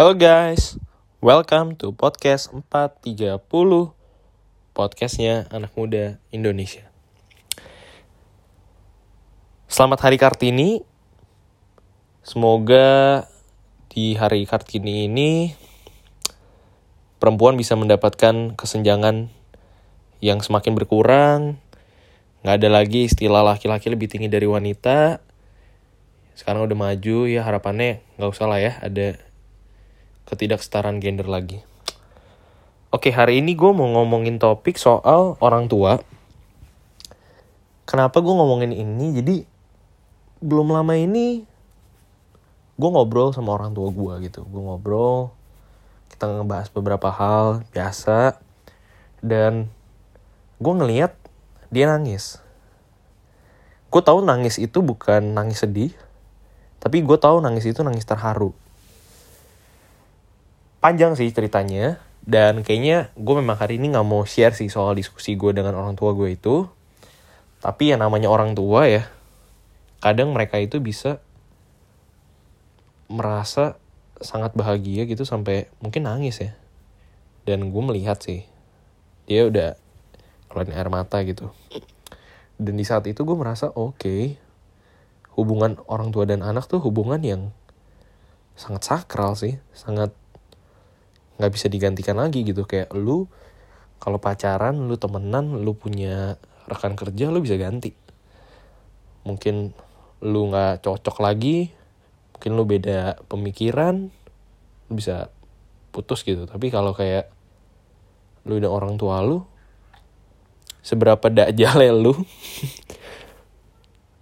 Hello guys, welcome to podcast 430 Podcastnya anak muda Indonesia. Selamat Hari Kartini. Semoga di Hari Kartini ini Perempuan bisa mendapatkan kesenjangan yang semakin berkurang. Nggak ada lagi istilah laki-laki lebih tinggi dari wanita. Sekarang udah maju ya harapannya nggak usah lah ya ada ketidaksetaraan gender lagi. Oke hari ini gue mau ngomongin topik soal orang tua. Kenapa gue ngomongin ini? Jadi belum lama ini gue ngobrol sama orang tua gue gitu. Gue ngobrol, kita ngebahas beberapa hal biasa dan gue ngeliat dia nangis. Gue tahu nangis itu bukan nangis sedih, tapi gue tahu nangis itu nangis terharu. Panjang sih ceritanya. Dan kayaknya gue memang hari ini gak mau share sih soal diskusi gue dengan orang tua gue itu. Tapi yang namanya orang tua ya. Kadang mereka itu bisa merasa sangat bahagia gitu sampai mungkin nangis ya. Dan gue melihat sih. Dia udah keluarin air mata gitu. Dan di saat itu gue merasa oke. Okay, hubungan orang tua dan anak tuh hubungan yang sangat sakral sih sangat nggak bisa digantikan lagi gitu. Kayak lu kalau pacaran lu temenan lu punya rekan kerja lu bisa ganti. Mungkin lu nggak cocok lagi mungkin lu beda pemikiran lu bisa putus gitu. Tapi kalau kayak lu udah orang tua lu seberapa dakjale lu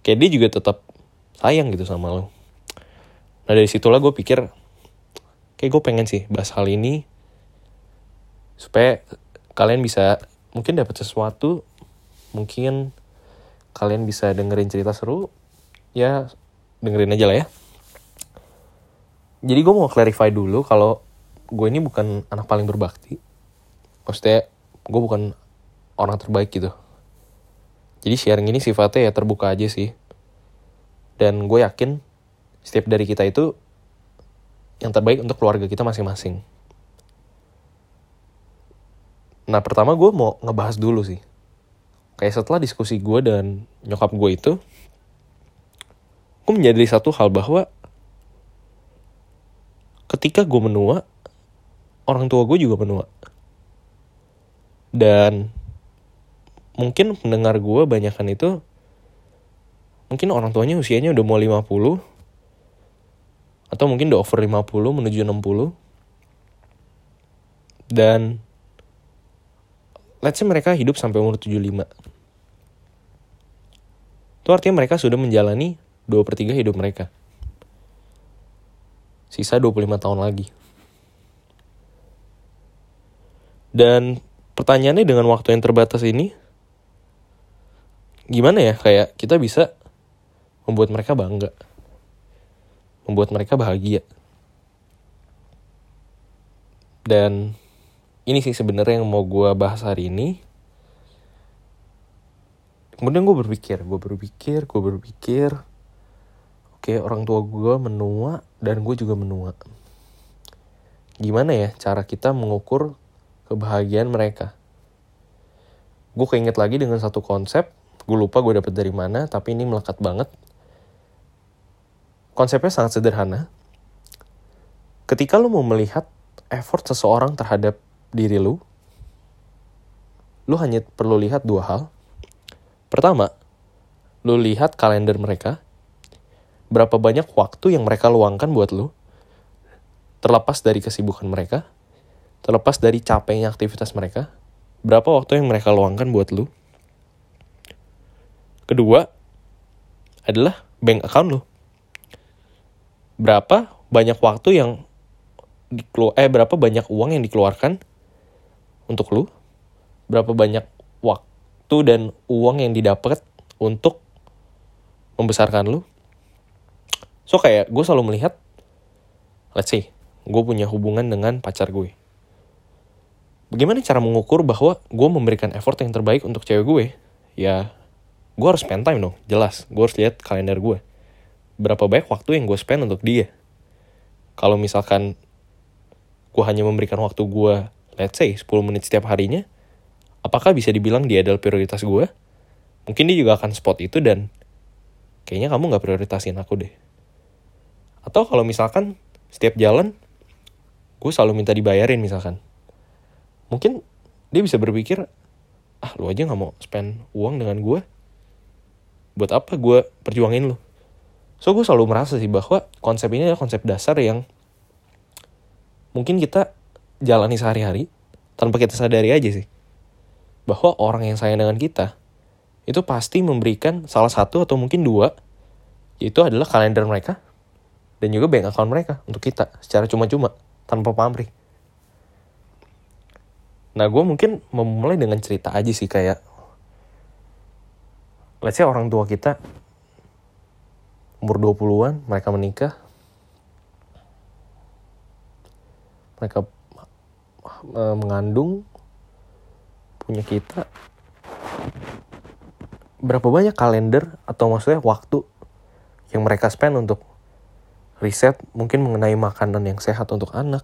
kayak dia juga tetap sayang gitu sama lo nah dari situlah gue pikir kayak gue pengen sih bahas hal ini supaya kalian bisa mungkin dapat sesuatu mungkin kalian bisa dengerin cerita seru ya dengerin aja lah ya. Jadi gue mau clarify dulu kalau gue ini bukan anak paling berbakti. Maksudnya gue bukan orang terbaik gitu. Jadi sharing ini sifatnya ya terbuka aja sih. Dan gue yakin setiap dari kita itu yang terbaik untuk keluarga kita masing-masing. Nah pertama gue mau ngebahas dulu sih. Kayak setelah diskusi gue dan nyokap gue itu, gue menjadi satu hal bahwa ketika gue menua, orang tua gue juga menua. Dan mungkin pendengar gue banyakkan itu mungkin orang tuanya usianya udah mau 50 atau mungkin udah over 50 menuju 60 dan let's say mereka hidup sampai umur 75 itu artinya mereka sudah menjalani 2 per 3 hidup mereka. Sisa 25 tahun lagi. Dan pertanyaannya dengan waktu yang terbatas ini gimana ya? Kayak kita bisa membuat mereka bangga, membuat mereka bahagia. Dan ini sih sebenarnya yang mau gue bahas hari ini. Kemudian gue berpikir, gue berpikir, gue berpikir, oke orang tua gue menua dan gue juga menua. Gimana ya cara kita mengukur kebahagiaan mereka? Gue keinget lagi dengan satu konsep, gue lupa gue dapet dari mana, tapi ini melekat banget konsepnya sangat sederhana. Ketika lu mau melihat effort seseorang terhadap diri lu, lu hanya perlu lihat dua hal. Pertama, lu lihat kalender mereka, berapa banyak waktu yang mereka luangkan buat lu, terlepas dari kesibukan mereka, terlepas dari capeknya aktivitas mereka, berapa waktu yang mereka luangkan buat lu. Kedua, adalah bank account lu berapa banyak waktu yang dikelu eh berapa banyak uang yang dikeluarkan untuk lu berapa banyak waktu dan uang yang didapat untuk membesarkan lu. So kayak gue selalu melihat let's say gue punya hubungan dengan pacar gue. Bagaimana cara mengukur bahwa gue memberikan effort yang terbaik untuk cewek gue? Ya gue harus spend time dong jelas. Gue harus lihat kalender gue berapa banyak waktu yang gue spend untuk dia. Kalau misalkan gue hanya memberikan waktu gue let's say 10 menit setiap harinya apakah bisa dibilang dia adalah prioritas gue mungkin dia juga akan spot itu dan kayaknya kamu nggak prioritasin aku deh. Atau kalau misalkan setiap jalan gue selalu minta dibayarin misalkan. Mungkin dia bisa berpikir ah lu aja nggak mau spend uang dengan gue buat apa gue perjuangin lu? So gue selalu merasa sih bahwa konsep ini adalah konsep dasar yang mungkin kita jalani sehari-hari tanpa kita sadari aja sih bahwa orang yang sayang dengan kita itu pasti memberikan salah satu atau mungkin dua yaitu adalah kalender mereka dan juga bank account mereka untuk kita secara cuma-cuma tanpa pamrih Nah gue mungkin memulai dengan cerita aja sih kayak Let's say orang tua kita umur 20-an, mereka menikah. Mereka uh, mengandung, punya kita. Berapa banyak kalender atau maksudnya waktu yang mereka spend untuk riset mungkin mengenai makanan yang sehat untuk anak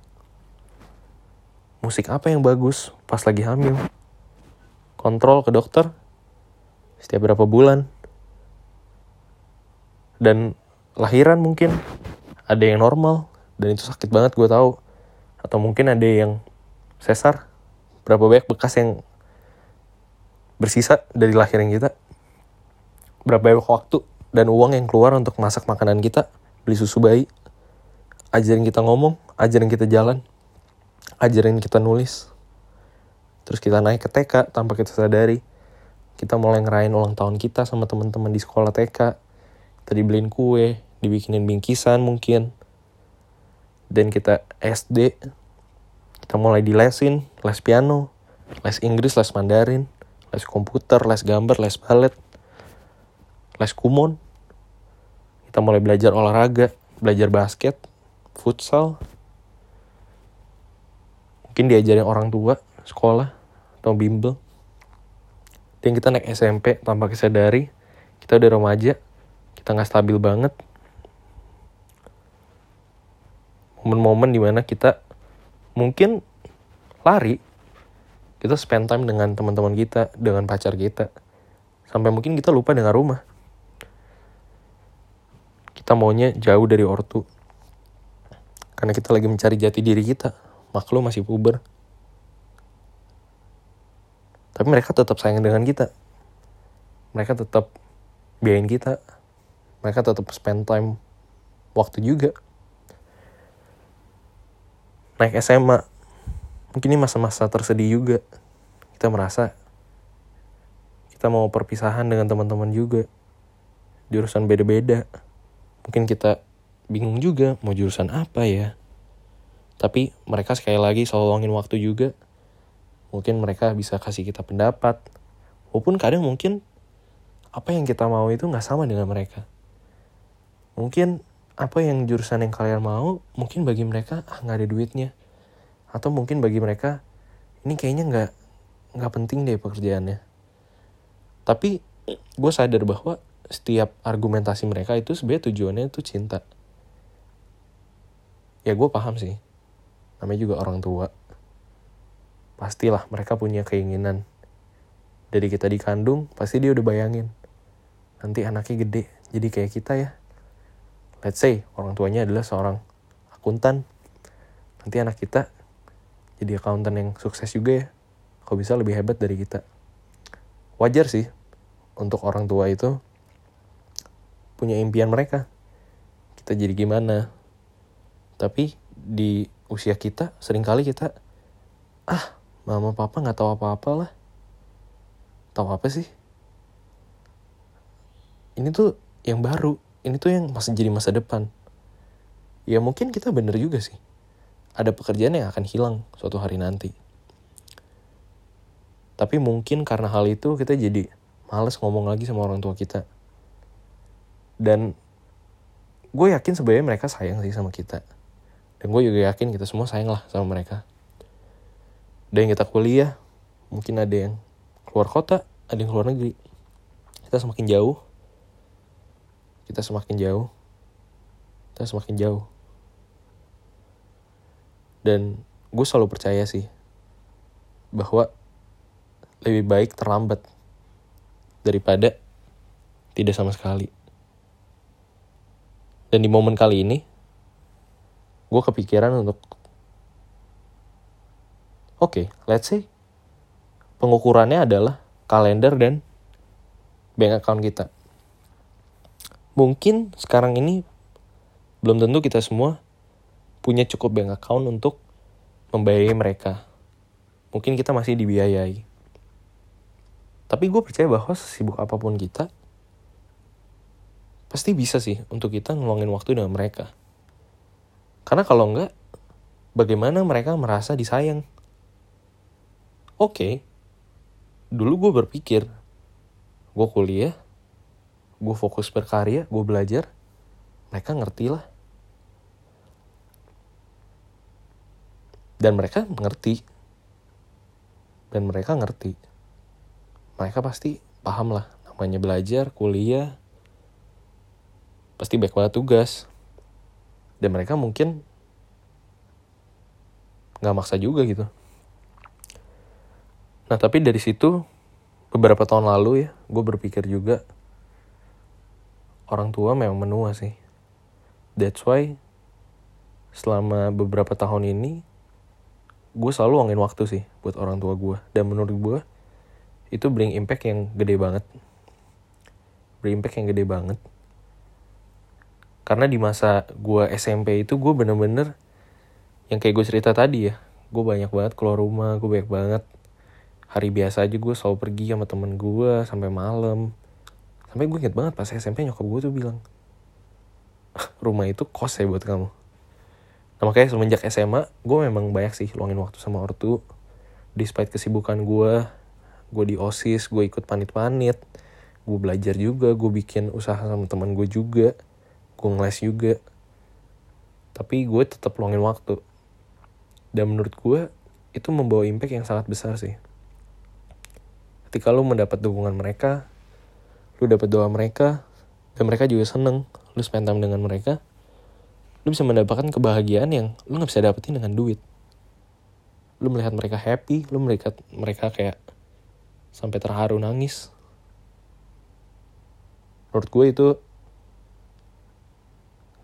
musik apa yang bagus pas lagi hamil. Kontrol ke dokter setiap berapa bulan. Dan lahiran mungkin ada yang normal dan itu sakit banget gue tahu. Atau mungkin ada yang sesar. Berapa banyak bekas yang bersisa dari lahiran kita. Berapa banyak waktu dan uang yang keluar untuk masak makanan kita, beli susu bayi, ajarin kita ngomong, ajarin kita jalan ajarin kita nulis. Terus kita naik ke TK tanpa kita sadari. Kita mulai ngerayain ulang tahun kita sama teman-teman di sekolah TK kita dibeliin kue dibikinin bingkisan mungkin. Dan kita SD kita mulai dilesin les piano les Inggris les Mandarin les komputer les gambar les balet les kumon. Kita mulai belajar olahraga belajar basket futsal. Mungkin diajarin orang tua sekolah atau bimbel. Dan kita naik SMP tanpa kesadari. Kita udah remaja kita nggak stabil banget. Momen-momen di mana kita mungkin lari kita spend time dengan teman-teman kita dengan pacar kita sampai mungkin kita lupa dengan rumah kita maunya jauh dari ortu karena kita lagi mencari jati diri kita maklum masih puber. Tapi mereka tetap sayang dengan kita. Mereka tetap biayain kita. Mereka tetap spend time waktu juga. Naik SMA, mungkin ini masa-masa tersedih juga. Kita merasa kita mau perpisahan dengan teman-teman juga. Jurusan beda-beda. Mungkin kita bingung juga mau jurusan apa ya tapi mereka sekali lagi selalu luangin waktu juga mungkin mereka bisa kasih kita pendapat walaupun kadang mungkin apa yang kita mau itu nggak sama dengan mereka mungkin apa yang jurusan yang kalian mau mungkin bagi mereka ah nggak ada duitnya. Atau mungkin bagi mereka ini kayaknya nggak nggak penting deh pekerjaannya. Tapi gue sadar bahwa setiap argumentasi mereka itu sebenarnya tujuannya itu cinta. Ya gue paham sih. Namanya juga orang tua. Pastilah mereka punya keinginan. Dari kita dikandung pasti dia udah bayangin. Nanti anaknya gede jadi kayak kita ya let's say orang tuanya adalah seorang akuntan. Nanti anak kita jadi akuntan yang sukses juga ya. Kalau bisa lebih hebat dari kita. Wajar sih untuk orang tua itu punya impian mereka. Kita jadi gimana? Tapi di usia kita sering kali kita ah mama papa nggak tahu apa-apa lah. Tahu apa sih? Ini tuh yang baru ini tuh yang masih jadi masa depan. Ya mungkin kita bener juga sih. Ada pekerjaan yang akan hilang suatu hari nanti. Tapi mungkin karena hal itu kita jadi males ngomong lagi sama orang tua kita. Dan gue yakin sebenarnya mereka sayang sih sama kita. Dan gue juga yakin kita semua sayang lah sama mereka. Ada yang kita kuliah mungkin ada yang keluar kota ada yang keluar negeri. Kita semakin jauh kita semakin jauh kita semakin jauh dan gue selalu percaya sih bahwa lebih baik terlambat daripada tidak sama sekali. Dan di momen kali ini, gue kepikiran untuk, oke, okay, let's say, pengukurannya adalah kalender dan bank account kita. Mungkin sekarang ini belum tentu kita semua punya cukup bank account untuk membiayai mereka. Mungkin kita masih dibiayai. Tapi gue percaya bahwa sesibuk apa pun kita, pasti bisa sih untuk kita ngeluangin waktu dengan mereka. Karena kalau enggak, bagaimana mereka merasa disayang? Oke, okay. dulu gue berpikir, gue kuliah, gue fokus berkarya, gue belajar, mereka ngerti lah. Dan mereka mengerti. Dan mereka ngerti. Mereka pasti paham lah. Namanya belajar, kuliah. Pasti baik banget tugas. Dan mereka mungkin nggak maksa juga gitu. Nah tapi dari situ beberapa tahun lalu ya gue berpikir juga orang tua memang menua sih. That's why selama beberapa tahun ini gue selalu ngangin waktu sih buat orang tua gue dan menurut gue itu bring impact yang gede banget. Bring impact yang gede banget. Karena di masa gue SMP itu gue bener-bener yang kayak gue cerita tadi ya gue banyak banget keluar rumah gue banyak banget. Hari biasa aja gue selalu pergi sama temen gue sampai malam sampai gue inget banget pas SMP nyokap gue tuh bilang rumah itu kos ya buat kamu. Nah makanya semenjak SMA gue memang banyak sih luangin waktu sama ortu. Despite kesibukan gue gue di osis gue ikut panit-panit gue belajar juga gue bikin usaha sama teman gue juga gue ngeles juga. Tapi gue tetap luangin waktu. Dan menurut gue itu membawa impact yang sangat besar sih. Ketika lu mendapat dukungan mereka lu dapat doa mereka dan mereka juga seneng lu spend time dengan mereka lu bisa mendapatkan kebahagiaan yang lu nggak bisa dapetin dengan duit. Lu melihat mereka happy lu melihat mereka kayak sampai terharu nangis. Menurut gue itu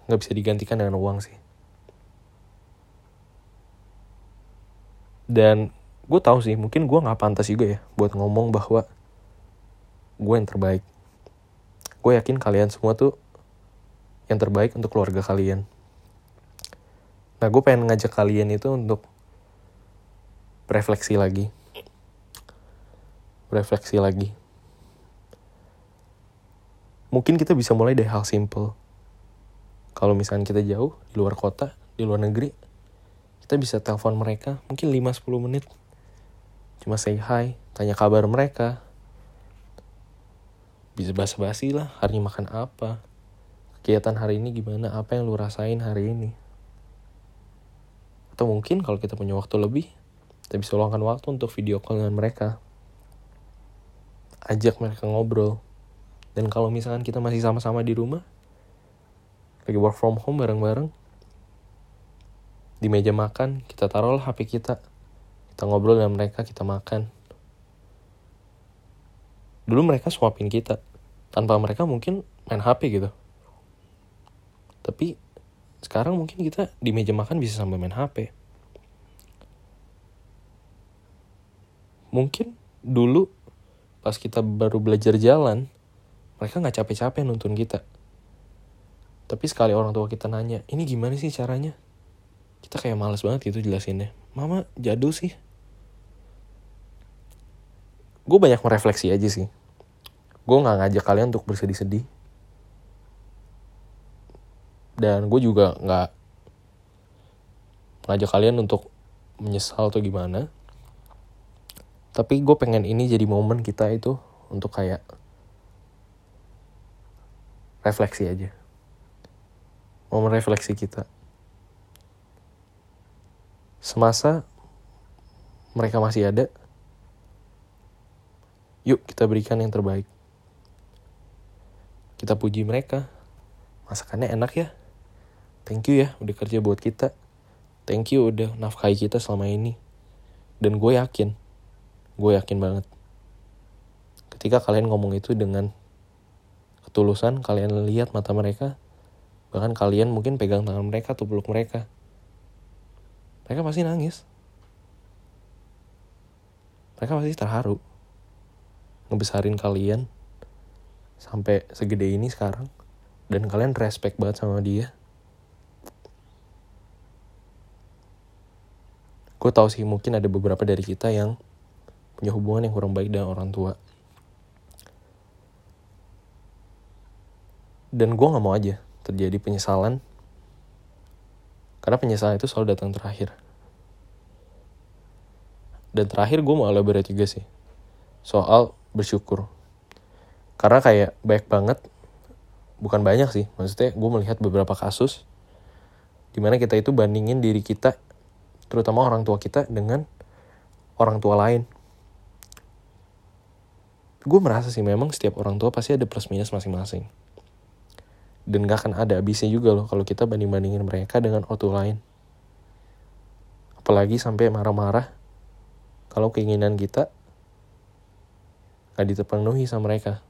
nggak bisa digantikan dengan uang sih. Dan gue tahu sih mungkin gue nggak pantas juga ya buat ngomong bahwa gue yang terbaik gue yakin kalian semua tuh yang terbaik untuk keluarga kalian. Nah gue pengen ngajak kalian itu untuk refleksi lagi. Refleksi lagi. Mungkin kita bisa mulai dari hal simple. Kalau misalnya kita jauh di luar kota di luar negeri kita bisa telepon mereka mungkin 5-10 menit. Cuma say hi tanya kabar mereka bisa basa-basi lah hari ini makan apa? Kegiatan hari ini gimana? Apa yang lu rasain hari ini? Atau mungkin kalau kita punya waktu lebih kita bisa luangkan waktu untuk video call dengan mereka. Ajak mereka ngobrol. Dan kalau misalkan kita masih sama-sama di rumah lagi work from home bareng-bareng di meja makan kita taruhlah HP kita. Kita ngobrol dengan mereka kita makan. Dulu mereka suapin kita tanpa mereka mungkin main HP gitu. Tapi sekarang mungkin kita di meja makan bisa sambil main HP mungkin dulu pas kita baru belajar jalan mereka nggak capek-capek nuntun kita. Tapi sekali orang tua kita nanya ini gimana sih caranya? Kita kayak males banget gitu jelasinnya. Mama jadul sih. Gue banyak merefleksi aja sih gue nggak ngajak kalian untuk bersedih-sedih. Dan gue juga nggak ngajak kalian untuk menyesal atau gimana. Tapi gue pengen ini jadi momen kita itu untuk kayak refleksi aja. Momen refleksi kita. Semasa mereka masih ada Yuk kita berikan yang terbaik. Kita puji mereka. Masakannya enak ya. Thank you ya udah kerja buat kita. thank you udah nafkahi kita selama ini dan gue yakin gue yakin banget ketika kalian ngomong itu dengan ketulusan kalian lihat mata mereka bahkan kalian mungkin pegang tangan mereka atau peluk mereka mereka pasti nangis mereka pasti terharu ngebesarin kalian sampai segede ini sekarang. Dan kalian respect banget sama dia. Gue tau sih mungkin ada beberapa dari kita yang punya hubungan yang kurang baik dengan orang tua. Dan gue nggak mau aja terjadi penyesalan. Karena penyesalan itu selalu datang terakhir. Dan terakhir gue mau elaborate juga sih. Soal bersyukur karena kayak baik banget bukan banyak sih maksudnya gue melihat beberapa kasus di mana kita itu bandingin diri kita terutama orang tua kita dengan orang tua lain. Gue merasa sih memang setiap orang tua pasti ada plus minus masing-masing. Dan gak akan ada habisnya juga loh kalau kita banding-bandingin mereka dengan orang tua lain. Apalagi sampai marah-marah kalau keinginan kita gak diterpenuhi sama mereka.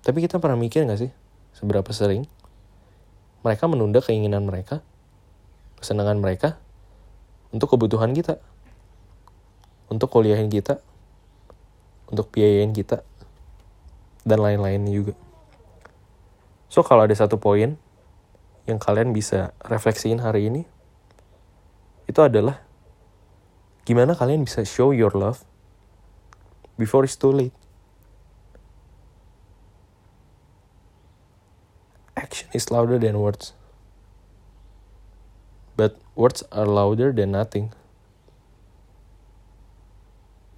Tapi kita pernah mikir gak sih seberapa sering mereka menunda keinginan mereka kesenangan mereka untuk kebutuhan kita untuk kuliahin kita untuk biayain kita dan lain-lainnya juga. So kalau ada satu poin yang kalian bisa refleksiin hari ini itu adalah gimana kalian bisa show your love before it's too late action is louder than words but words are louder than nothing.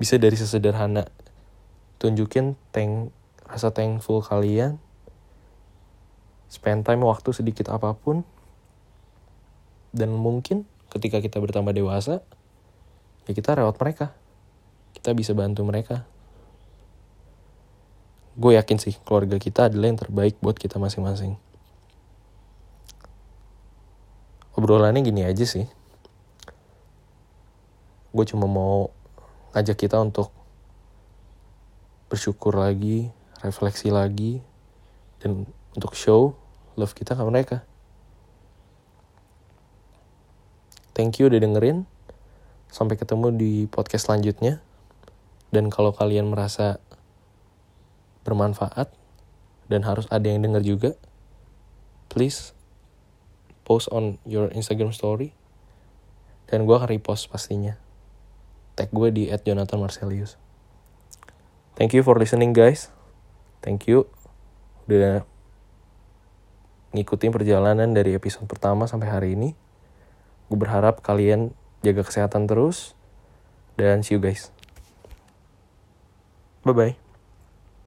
Bisa dari sesederhana tunjukin thank rasa thankful kalian, spend time waktu sedikit apa pun, dan mungkin ketika kita bertambah dewasa, ya kita rawat mereka. Kita bisa bantu mereka. Gue yakin sih keluarga kita adalah yang terbaik buat kita masing-masing obrolannya gini aja sih. Gue cuma mau ngajak kita untuk bersyukur lagi refleksi lagi dan untuk show love kita ke mereka. Thank you udah dengerin. Sampai ketemu di podcast selanjutnya. Dan kalau kalian merasa bermanfaat dan harus ada yang denger juga please post on your Instagram story dan gue akan repost pastinya. Tag gue di at Jonathan Marcelius thank you for listening guys. Thank you. Udah ngikutin perjalanan dari episode pertama sampai hari ini. Gue berharap kalian jaga kesehatan terus dan see you guys. Bye bye